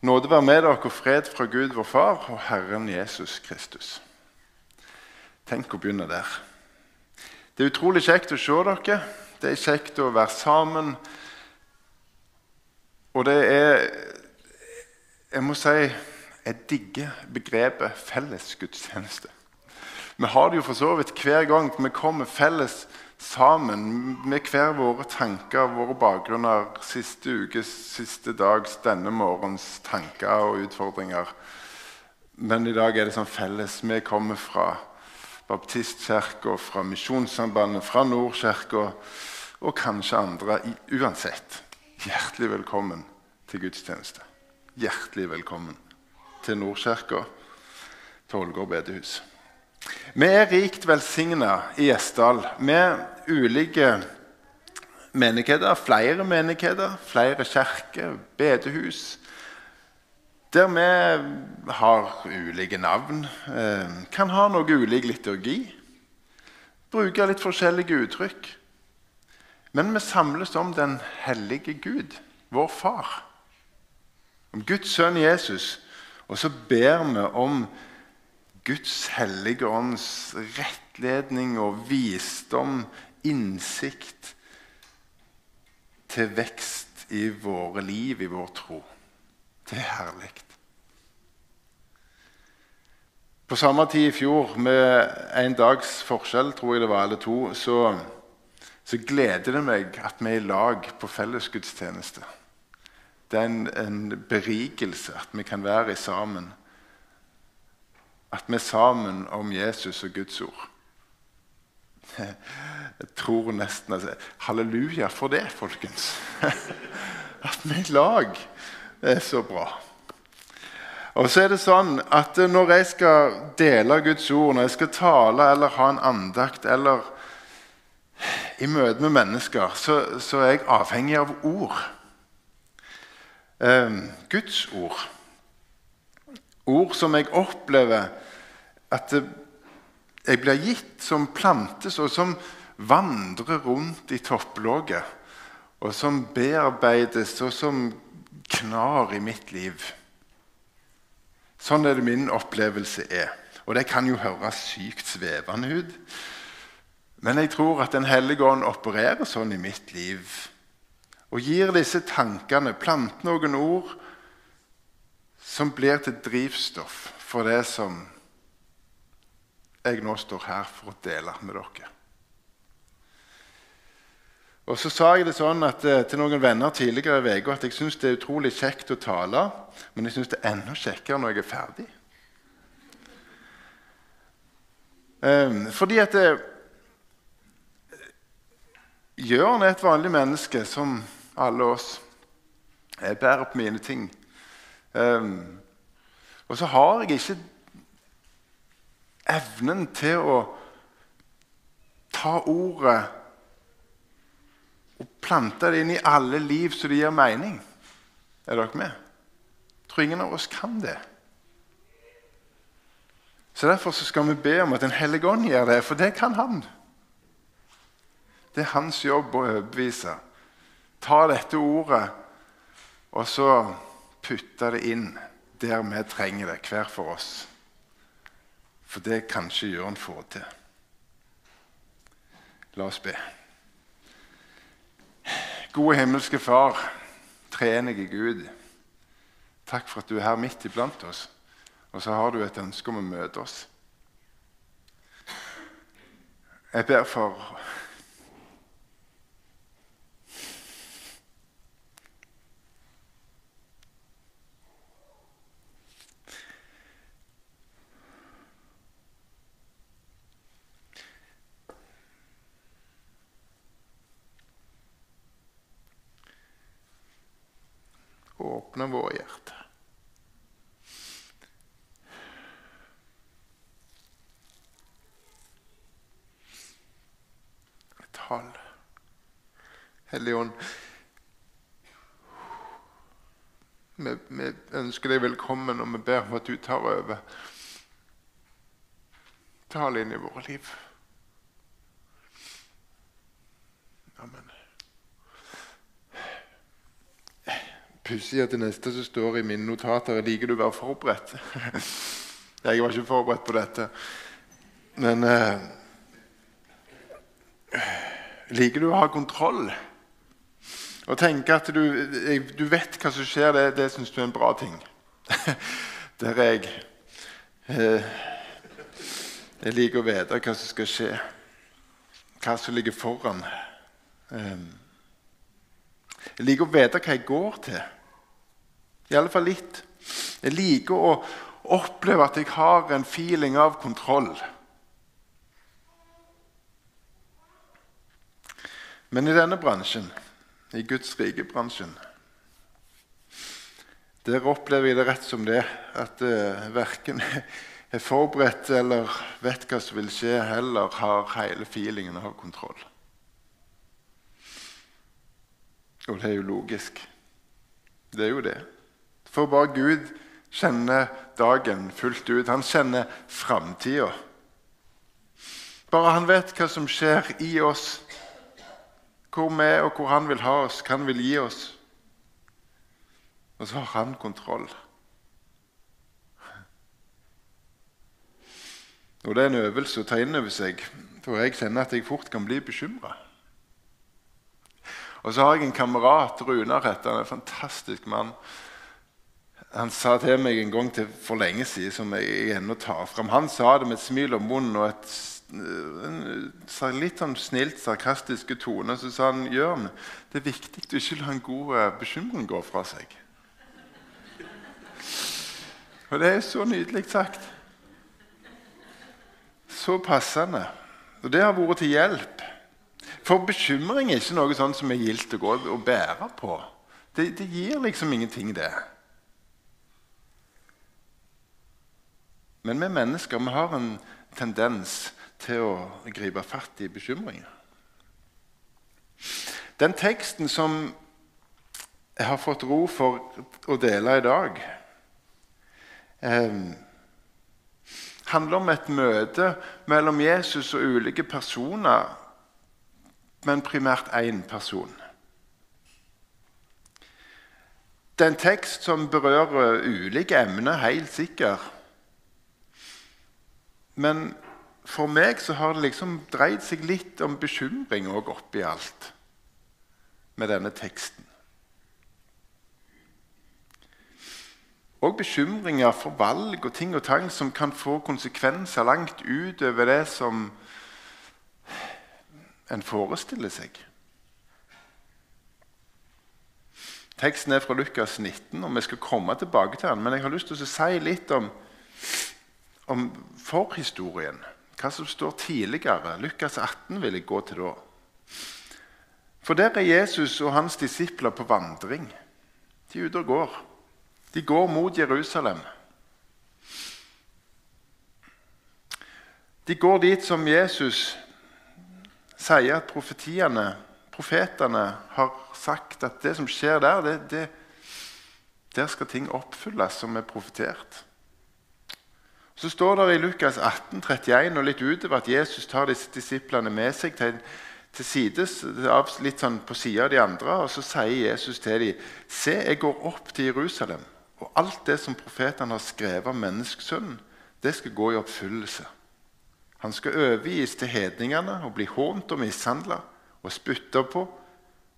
Nåde være med dere og fred fra Gud vår Far og Herren Jesus Kristus. Tenk å begynne der. Det er utrolig kjekt å se dere. Det er kjekt å være sammen. Og det er Jeg må si jeg digger begrepet fellesgudstjeneste. Vi har det jo for så vidt hver gang vi kommer felles sammen med hver våre tanker, våre bakgrunner, siste ukes, siste dags, denne morgens tanker og utfordringer. Men i dag er det sånn felles. Vi kommer fra Baptistkirka, fra Misjonssambandet, fra Nordkirka og kanskje andre. Uansett, hjertelig velkommen til gudstjeneste. Hjertelig velkommen til Nordkirka, til Ålgård bedehus. Vi er rikt velsigna i Gjesdal med ulike menigheter, flere menigheter, flere kirker, bedehus. Der vi har ulike navn, eh, kan ha noe ulik liturgi, bruke litt forskjellige uttrykk. Men vi samles om den hellige Gud, vår Far. Om Guds sønn Jesus. Og så ber vi om Guds hellige ånds rettledning og visdom, innsikt, til vekst i våre liv, i vår tro. Det er herlig. På samme tid i fjor, med en dags forskjell, tror jeg det var, eller to, så, så gleder det meg at vi er i lag på fellesgudstjeneste. Det er en, en berikelse at vi kan være sammen. At vi er sammen om Jesus og Guds ord. Jeg tror nesten altså, Halleluja for det, folkens. At vi er i lag. Det er så bra. Og så er det sånn at Når jeg skal dele Guds ord, når jeg skal tale eller ha en andakt eller i møte med mennesker, så, så er jeg avhengig av ord. Eh, Guds ord. Ord som jeg opplever at jeg blir gitt, som plantes, og som vandrer rundt i topplåget. Og som bearbeides, og som knar i mitt liv. Sånn er det min opplevelse er. Og det kan jo høres sykt svevende ut. Men jeg tror at Den hellige ånd opererer sånn i mitt liv. Og gir disse tankene, planter noen ord som blir til drivstoff for det som jeg nå står her for å dele med dere. Og Så sa jeg det sånn at, eh, til noen venner tidligere i uka at jeg syns det er utrolig kjekt å tale, men jeg syns det er enda kjekkere når jeg er ferdig. Um, fordi at det, Jørn er et vanlig menneske som alle oss. Jeg bærer på mine ting. Um, og så har jeg ikke evnen til å ta ordet og plante det inn i alle liv så det gir mening. Er dere med? Jeg tror ingen av oss kan det. Så Derfor så skal vi be om at Den hellige ånd gjør det, for det kan han. Det er hans jobb å overbevise. Ta dette ordet og så putte det inn der vi trenger det, hver for oss. For det kan ikke Jørn få til. La oss be. Gode himmelske Far, treenige Gud. Takk for at du er her midt iblant oss. Og så har du et ønske om å møte oss. Jeg ber for åpne våre hjerter. Tal. Hellige Ånd, vi, vi, ønsker deg velkommen, og vi ber om at du tar over. Tal inn i våre liv. Pussig at det neste som står i mine notater, er 'Liker du å være forberedt?' jeg var ikke forberedt på dette. Men eh, liker du å ha kontroll? Og tenke at du, du vet hva som skjer, det, det syns du er en bra ting. Der er jeg. Eh, jeg liker å vite hva som skal skje, hva som ligger foran. Eh, jeg liker å vite hva jeg går til. I alle fall litt. Jeg liker å oppleve at jeg har en feeling av kontroll. Men i denne bransjen, i Guds rike-bransjen, der opplever jeg det rett som det at uh, verken er forberedt eller vet hva som vil skje, heller har hele feelingen av kontroll. Og det er jo logisk. Det er jo det. For bare Gud kjenner dagen fullt ut. Han kjenner framtida. Bare han vet hva som skjer i oss hvor vi er, og hvor han vil ha oss, hva han vil gi oss. Og så har han kontroll. Og Det er en øvelse å ta inn over seg, for jeg kjenner at jeg fort kan bli bekymra. Og så har jeg en kamerat, Runar heter han, en fantastisk mann. Han sa til meg en gang til for lenge siden, som jeg ennå tar fram. Han sa det med et smil om munnen og et en litt sånn snilt, sarkastiske tone, så sa han Jørn, det er viktig du ikke lar en god eh, bekymring gå fra seg. Og det er så nydelig sagt. Så passende. Og det har vært til hjelp. For bekymring er ikke noe sånn som er gildt å gå og bære på. Det, det gir liksom ingenting, det. Men vi mennesker vi har en tendens til å gripe fatt i bekymringer. Den teksten som jeg har fått ro for å dele i dag, eh, handler om et møte mellom Jesus og ulike personer, men primært én person. Det er en tekst som berører ulike emner, helt sikkert. Men for meg så har det liksom dreid seg litt om bekymring òg oppi alt med denne teksten. Og bekymringer for valg og ting og tang som kan få konsekvenser langt utover det som en forestiller seg. Teksten er fra Lukas 19, og vi skal komme tilbake til den. Men jeg har lyst til å si litt om, om forhistorien hva som står tidligere. Lukas 18 vil jeg gå til da. For der er Jesus og hans disipler på vandring. De er ute og går. De går mot Jerusalem. De går dit som Jesus sier at profetiene, profetene har sagt at det som skjer der, det, det, der skal ting oppfylles som er profetert. Så står det i Lukas 18, 31 og litt utover at Jesus tar disse disiplene med seg til, til sides, litt sånn på sida av de andre, og så sier Jesus til dem Se, jeg går opp til Jerusalem, og alt det som profetene har skrevet om menneskesønnen, det skal gå i oppfyllelse. Han skal overgis til hedningene og bli hånt og mishandla og spytta på,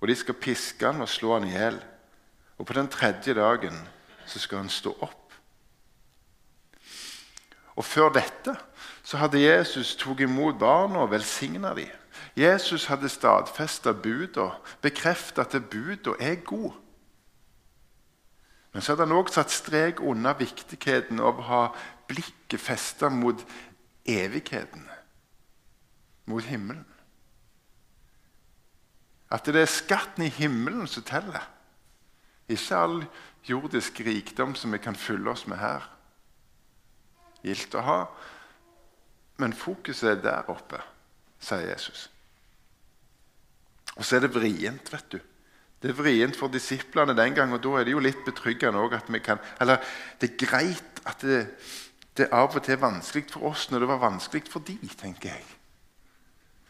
og de skal piske han og slå han i hjel. Og på den tredje dagen så skal han stå opp. Og Før dette så hadde Jesus tatt imot barna og velsigna dem. Jesus hadde stadfesta buda, bekrefta at buda er god. Men så hadde han òg satt strek unna viktigheten av å ha blikket festa mot evigheten, mot himmelen. At det er skatten i himmelen som teller, ikke all jordisk rikdom som vi kan fylle oss med her gildt å ha. Men fokuset er der oppe, sier Jesus. Og så er det vrient, vet du. Det er vrient for disiplene den gang, og da er det jo litt betryggende òg at vi kan Eller det er greit at det, det av og til er vanskelig for oss når det var vanskelig for de, tenker jeg.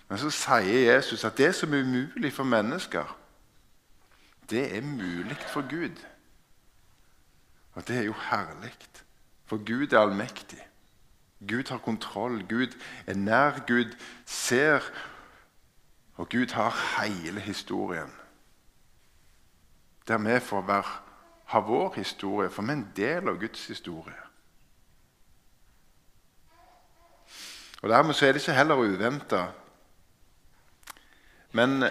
Men så sier Jesus at det som er umulig for mennesker, det er mulig for Gud. Og det er jo herlig. For Gud er allmektig. Gud har kontroll. Gud er nær. Gud ser. Og Gud har hele historien. Der vi får være, ha vår historie, for vi er en del av Guds historie. Og Dermed så er det ikke heller uventa. Men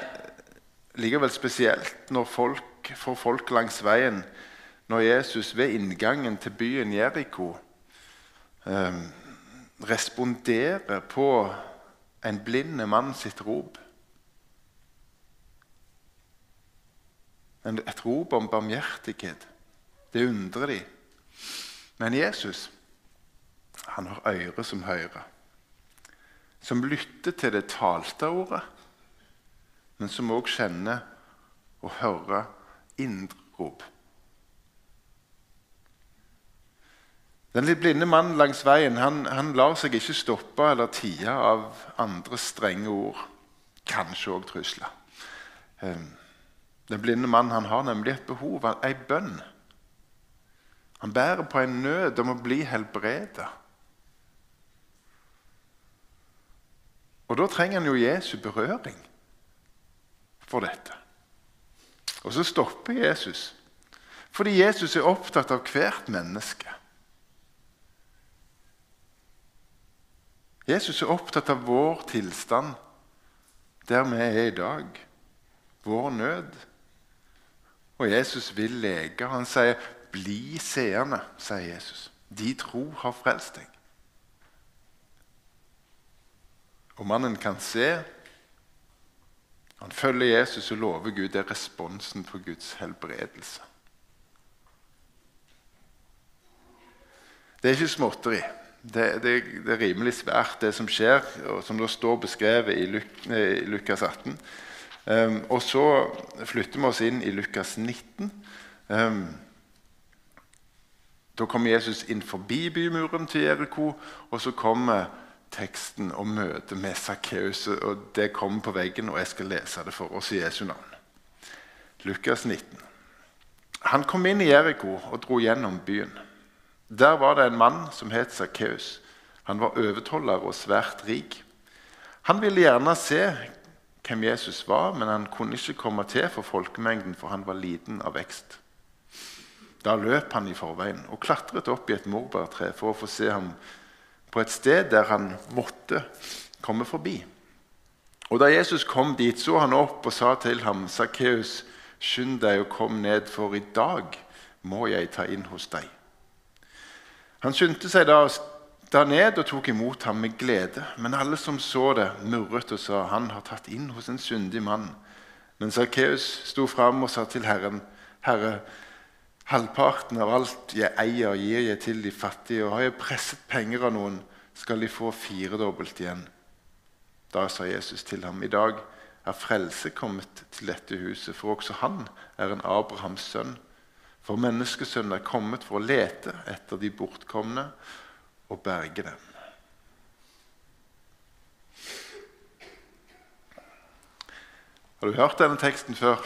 likevel spesielt når folk, for folk langs veien når Jesus ved inngangen til byen Jeriko eh, responderer på en blind mann sitt rop. Et rop om barmhjertighet. Det undrer de. Men Jesus han har ører som hører, som lytter til det talte ordet, men som òg kjenner og hører indre rop. Den litt blinde mannen langs veien han, han lar seg ikke stoppe eller tie av andre strenge ord, kanskje òg trusler. Ehm, den blinde mannen han har nemlig et behov, ei bønn. Han bærer på en nød om å bli helbredet. Og da trenger han jo Jesu berøring for dette. Og så stopper Jesus, fordi Jesus er opptatt av hvert menneske. Jesus er opptatt av vår tilstand der vi er i dag. Vår nød. Og Jesus vil leke. Han sier, 'Bli seende', sier Jesus. 'De tro har frelst deg'. Og mannen kan se. Han følger Jesus og lover Gud. Det er responsen på Guds helbredelse. Det er ikke småtteri det, det, det, er rimelig svært, det som skjer, og som det står beskrevet i, Luk, i Lukas 18. Um, ehm, og så flytter vi oss inn i Lukas 19. Um, ehm, da kommer Jesus inn forbi bymuren til Jeriko, og så kommer teksten om møtet med Sakkeus. Og det kommer på veggen, og jeg skal lese det for oss i Jesu navn. Lukas 19. Han kom inn i Jeriko og dro gjennom byen. Der var det en mann som het Sakkeus. Han var overtoller og svært rik. Han ville gjerne se hvem Jesus var, men han kunne ikke komme til for folkemengden, for han var liten av vekst. Da løp han i forveien og klatret opp i et morbærtre for å få se ham på et sted der han måtte komme forbi. Og Da Jesus kom dit, så han opp og sa til ham, 'Sakkeus, skynd deg og kom ned, for i dag må jeg ta inn hos deg.' Han skyndte seg da, da ned og tok imot ham med glede. Men alle som så det, murret og sa han har tatt inn hos en syndig mann. Men Sakkeus sto fram og sa til Herren, Herre, halvparten av alt jeg eier, gir jeg til de fattige, og har jeg presset penger av noen, skal de få firedobbelt igjen. Da sa Jesus til ham, i dag er frelse kommet til dette huset, for også han er en Abrahams sønn. For menneskesønnen er kommet for å lete etter de bortkomne og berge dem. Har du hørt denne teksten før?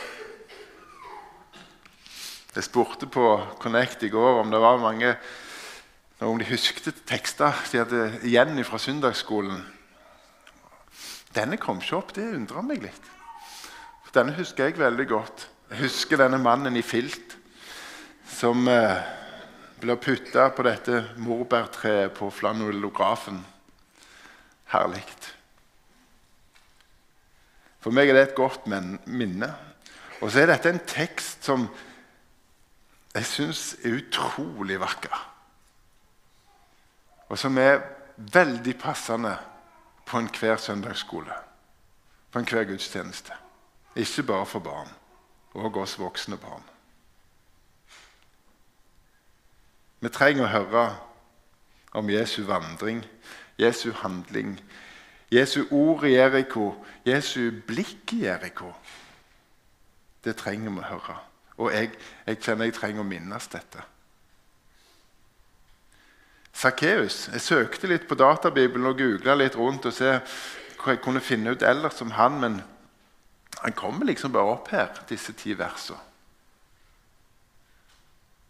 Jeg spurte på Connect i går om det var mange om de husket tekster de hadde igjen fra søndagsskolen. Denne kom ikke opp. Det undra meg litt. For denne husker jeg veldig godt. Jeg husker denne mannen i filt som eh, blir putta på dette morbærtreet på flanellografen. Herlig. For meg er det et godt minne. Og så er dette en tekst som jeg syns er utrolig vakker. Og som er veldig passende på enhver søndagsskole. På enhver gudstjeneste. Ikke bare for barn, og oss voksne barn. Vi trenger å høre om Jesu vandring, Jesu handling, Jesu ord i Jeriko, Jesu blikk i Jeriko. Det trenger vi å høre. Og jeg, jeg kjenner jeg trenger å minnes dette. Sakkeus. Jeg søkte litt på databibelen og googla litt rundt og se hva jeg kunne finne ut ellers om han, men han kommer liksom bare opp her, disse ti versene.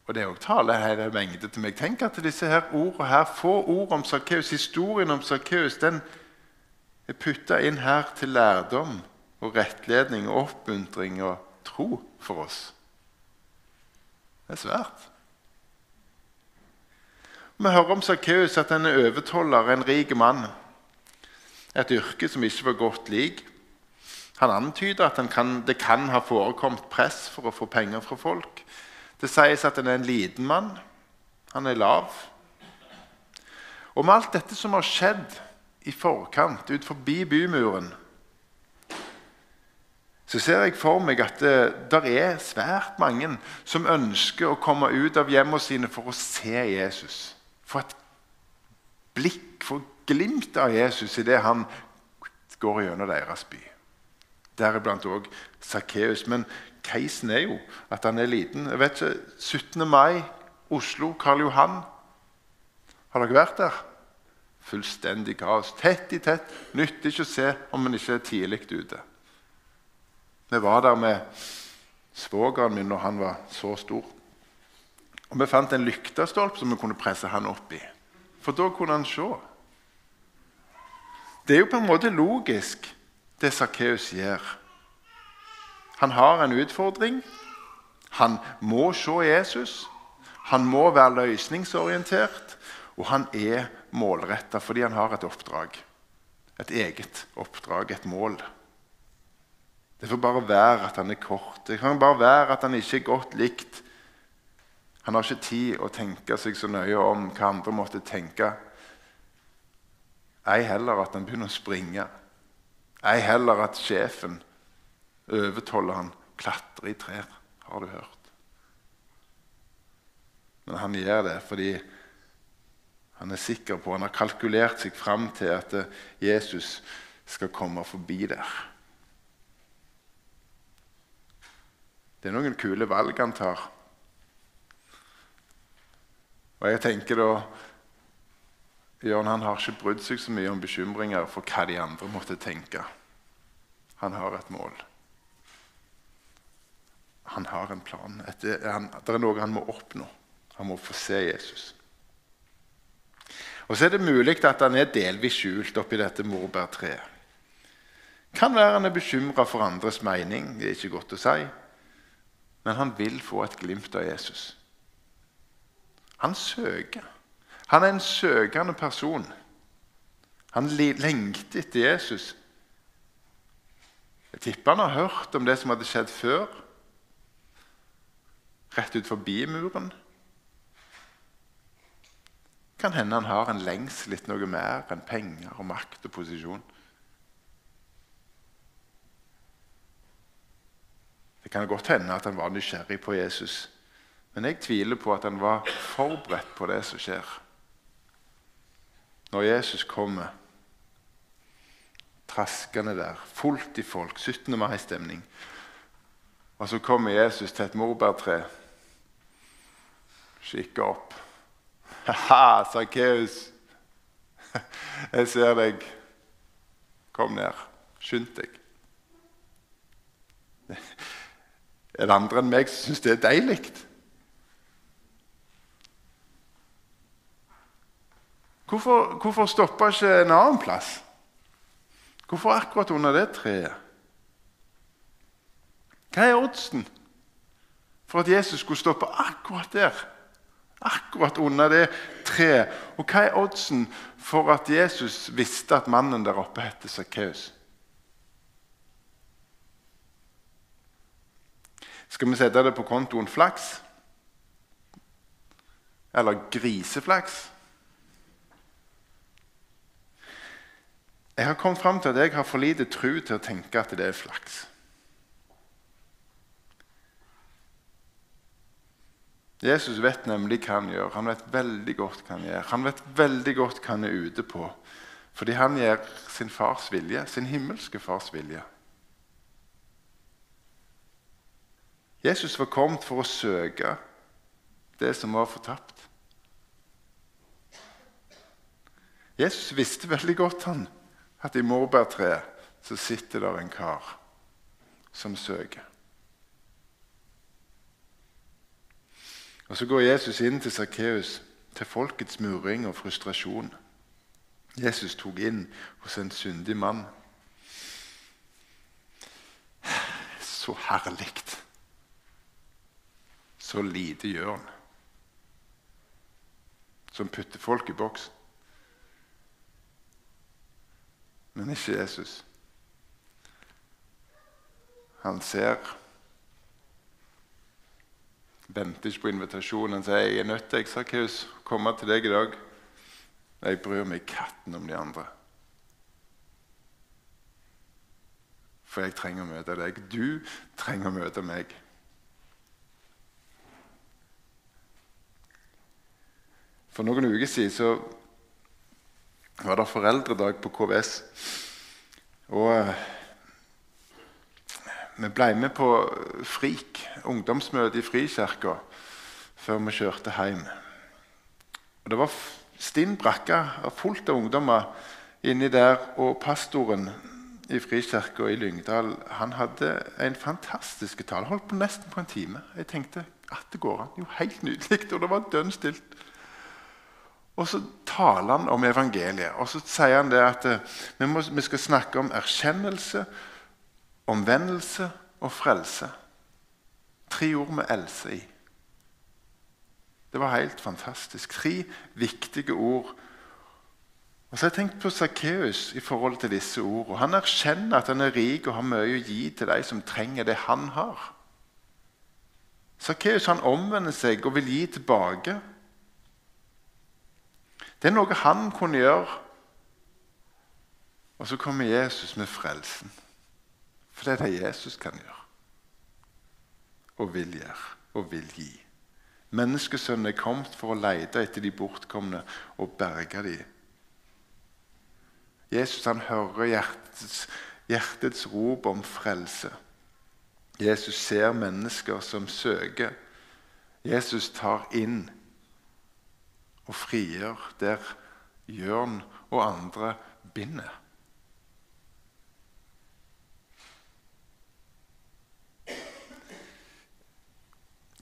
Og det er også taler hele mengde til meg. Tenk at disse her ordene her, få ord om Sarkeus, historien om Sarkeus, den er putta inn her til lærdom og rettledning og oppmuntring og tro for oss. Det er svært. Vi hører om Sakkeus at han er overtoller, en rik mann. Et yrke som ikke var godt lik. Han antyder at han kan, det kan ha forekommet press for å få penger fra folk. Det sies at han er en liten mann. Han er lav. Og med alt dette som har skjedd i forkant, ut forbi bymuren, så ser jeg for meg at det der er svært mange som ønsker å komme ut av hjemmene sine for å se Jesus. Få et blikk, få glimt av Jesus idet han går gjennom deres by. Deriblant òg Sakkeus. Men casen er jo at han er liten. Jeg vet ikke, 17. mai, Oslo, Karl Johan. Har dere vært der? Fullstendig kaos. Tett i tett. Nytter ikke å se om man ikke er tidlig ute. Vi var der med svogeren min når han var så stor. Og Vi fant en lyktestolp som vi kunne presse han opp i. For da kunne han se. Det er jo på en måte logisk, det Sakkeus gjør. Han har en utfordring. Han må se Jesus. Han må være løsningsorientert. Og han er målretta fordi han har et oppdrag. Et eget oppdrag, et mål. Det får bare være at han er kort. Det kan bare være at han ikke er godt likt. Han har ikke tid å tenke seg så nøye om hva andre måtte tenke. Ei heller at han begynner å springe. Ei heller at sjefen overtoller han, klatre i trær. Har du hørt? Men han gjør det fordi han er sikker på, han har kalkulert seg fram til at Jesus skal komme forbi der. Det er noen kule valg han tar. Og jeg tenker da Jørn han har ikke brydd seg så mye om bekymringer for hva de andre måtte tenke. Han har et mål. Han har en plan. det er noe han må oppnå. Han må få se Jesus. Og så er det mulig at han er delvis skjult oppi dette morbærtreet. Kan være han er bekymra for andres mening. Det er ikke godt å si. Men han vil få et glimt av Jesus. Han søker. Han er en søkende person. Han lengter etter Jesus. Jeg tipper han har hørt om det som hadde skjedd før rett ut forbi muren. Kan hende han har en lengsel etter noe mer enn penger og makt og posisjon. Det kan godt hende at han var nysgjerrig på Jesus, men jeg tviler på at han var forberedt på det som skjer. Når Jesus kommer traskende der, fullt i folk, 17. mai-stemning, og så kommer Jesus til et morbærtre kikke opp. Ha-ha, Sakkeus! Jeg ser deg. Kom ned. Skynd deg. Er det andre enn meg som syns det er deilig? Hvorfor, hvorfor stoppa ikke en annen plass? Hvorfor akkurat under det treet? Hva er oddsen for at Jesus skulle stoppe akkurat der? Akkurat under det treet. Og hva er oddsen for at Jesus visste at mannen der oppe het Sakkeus? Skal vi sette det på kontoen flaks? Eller griseflaks? Jeg har kommet fram til at jeg har for lite tru til å tenke at det er flaks. Jesus vet nemlig hva han gjør. Han vet veldig godt hva han gjør. Han vet veldig godt hva han er ute på. Fordi han gjør sin fars vilje, sin himmelske fars vilje. Jesus var kommet for å søke det som var fortapt. Jesus visste veldig godt han, at i morbærtreet sitter der en kar som søker. Og Så går Jesus inn til Sakkeus, til folkets murring og frustrasjon. Jesus tok inn hos en syndig mann. Så herlig. Så lite gjør han. Som putter folk i boks. Men ikke Jesus. Han ser Venter ikke på invitasjonen. Han sier jeg er nødt til Sakkeus, komme til deg i dag. Jeg bryr meg katten om de andre. For jeg trenger å møte deg. Du trenger å møte meg. For noen uker siden så var det foreldredag på KVS. Og eh, vi ble med på FRIK, ungdomsmøte i Frikirka, før vi kjørte hjem. Og det var stinn brakke fullt av ungdommer inni der, og pastoren i Frikirka i Lyngdal han hadde en fantastisk tale. Holdt på nesten på en time. Jeg tenkte at det går an. Jo, helt nydelig. Og det var dønn stilt. Og så taler han om evangeliet. Og så sier han det at eh, vi, må, vi skal snakke om erkjennelse, omvendelse og frelse. Tre ord med Else i. Det var helt fantastisk. Tre viktige ord. Og så har jeg tenkt på Sakkeus i forhold til disse ordene. Han erkjenner at han er rik og har mye å gi til de som trenger det han har. Sakkeus omvender seg og vil gi tilbake. Det er noe han kunne gjøre. Og så kommer Jesus med frelsen. For det er det Jesus kan gjøre. Og vil gjøre. Og vil gi. Menneskesønnen er kommet for å lete etter de bortkomne og berge dem. Jesus han hører hjertets, hjertets rop om frelse. Jesus ser mennesker som søker. Jesus tar inn og frigjør der Jørn og andre binder.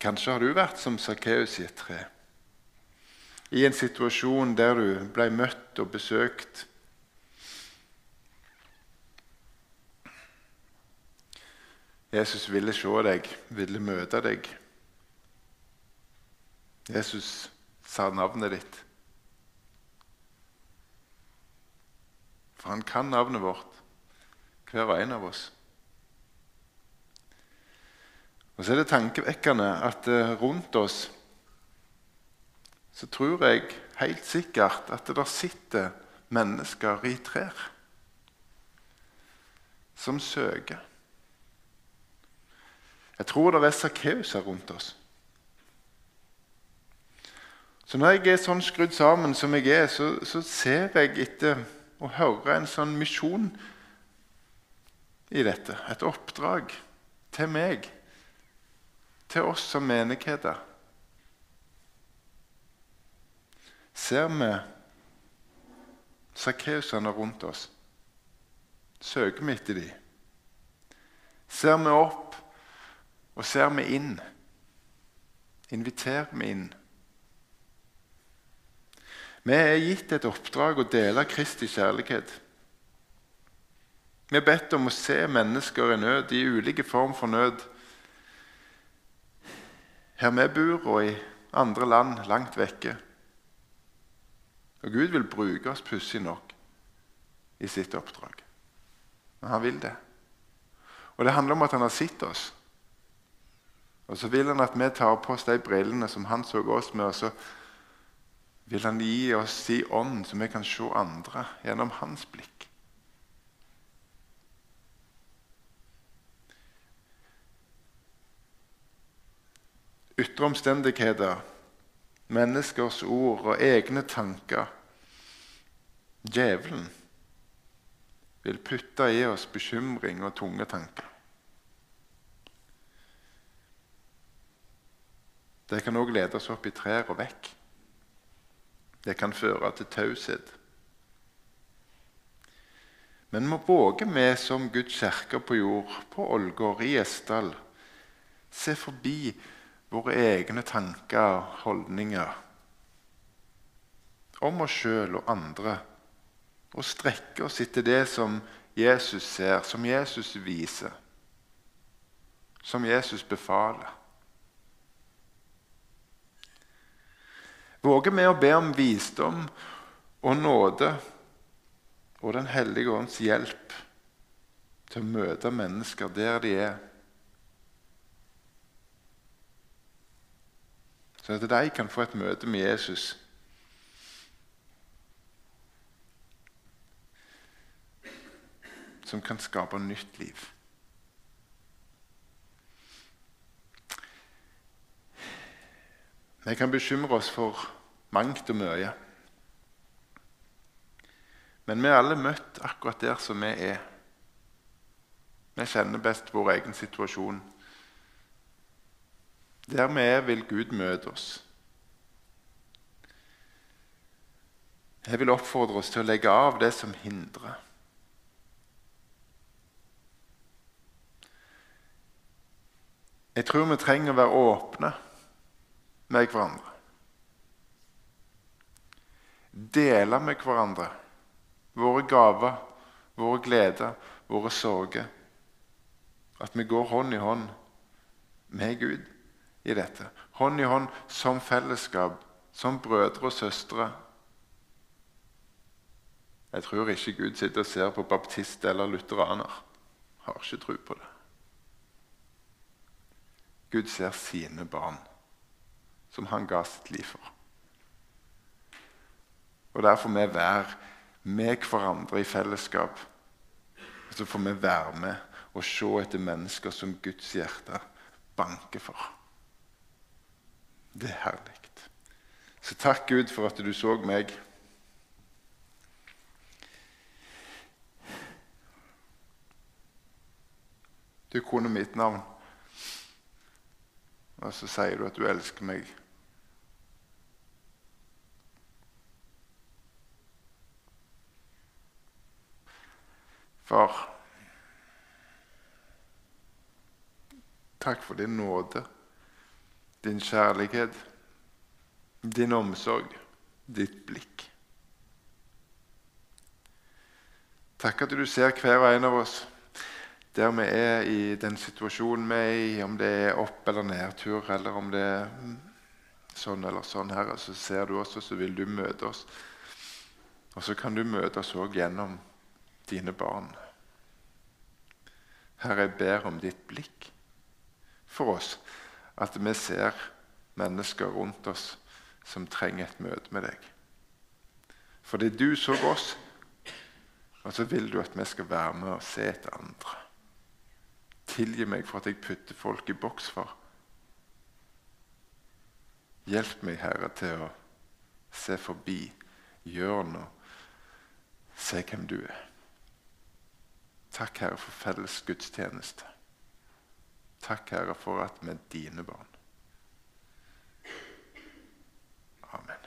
Kanskje har du vært som Sakkeus i et tre. I en situasjon der du ble møtt og besøkt. Jesus ville se deg, ville møte deg. Jesus sa navnet ditt. For han kan navnet vårt, hver og en av oss. Og Så er det tankevekkende at eh, rundt oss så tror jeg helt sikkert at det der sitter mennesker i trær som søker. Jeg tror det er Sakkeus rundt oss. Så når jeg er sånn skrudd sammen som jeg er, så, så ser jeg etter å høre en sånn misjon i dette. Et oppdrag til meg, til oss som menigheter. Ser vi sakkeusene rundt oss? Søker vi etter dem? Ser vi opp, og ser vi inn? Inviterer vi inn? Vi er gitt et oppdrag å dele Kristi kjærlighet. Vi er bedt om å se mennesker i nød, i ulike form for nød. Her vi bor, og i andre land langt vekke. Og Gud vil bruke oss pussig nok i sitt oppdrag. Men han vil det. Og det handler om at han har sett oss. Og så vil han at vi tar på oss de brillene som han så oss med. og så vil han gi oss sin ånd, så vi kan se andre gjennom hans blikk. Ytre omstendigheter, menneskers ord og egne tanker. Djevelen vil putte i oss bekymring og tunge tanker. Det kan òg lede oss opp i trær og vekk. Det kan føre til taushet. Men må våge vi som Guds kirke på jord, på Ålgård, i Gjesdal, se forbi våre egne tanker og holdninger om oss sjøl og andre, og strekke oss etter det som Jesus ser, som Jesus viser, som Jesus befaler. Våger vi å be om visdom og nåde og Den hellige ånds hjelp til å møte mennesker der de er? Så at de kan få et møte med Jesus. Som kan skape nytt liv. Vi kan bekymre oss for mangt og mye. Men vi er alle møtt akkurat der som vi er. Vi kjenner best vår egen situasjon. Der vi er, vil Gud møte oss. Jeg vil oppfordre oss til å legge av det som hindrer. Jeg tror vi trenger å være åpne med hverandre. Dele med hverandre våre gaver, våre gleder, våre sorger. At vi går hånd i hånd med Gud i dette. Hånd i hånd som fellesskap, som brødre og søstre. Jeg tror ikke Gud sitter og ser på baptist eller lutheraner. Har ikke tro på det. Gud ser sine barn som han ga sitt liv for. Og Derfor får vi være med hverandre i fellesskap. Og så får vi være med og se etter mennesker som Guds hjerte banker for. Det er herlig. Så takk, Gud, for at du så meg. Du kunne mitt navn, og så sier du at du elsker meg. Far, takk for din nåde, din kjærlighet, din omsorg, ditt blikk. Takk at du ser hver og en av oss der vi er i den situasjonen vi er i, om det er opp- eller nedtur, eller om det er sånn eller sånn, Herre, så ser du oss, og så vil du møte oss. Og så kan du møte oss òg gjennom dine barn. Herre, jeg ber om ditt blikk for oss, at vi ser mennesker rundt oss som trenger et møte med deg. Fordi du så oss, og så vil du at vi skal være med og se etter andre. Tilgi meg for at jeg putter folk i boks for. Hjelp meg, Herre, til å se forbi hjørnet se hvem du er. Takk, Herre, for felles gudstjeneste. Takk, Herre, for at vi er dine barn. Amen.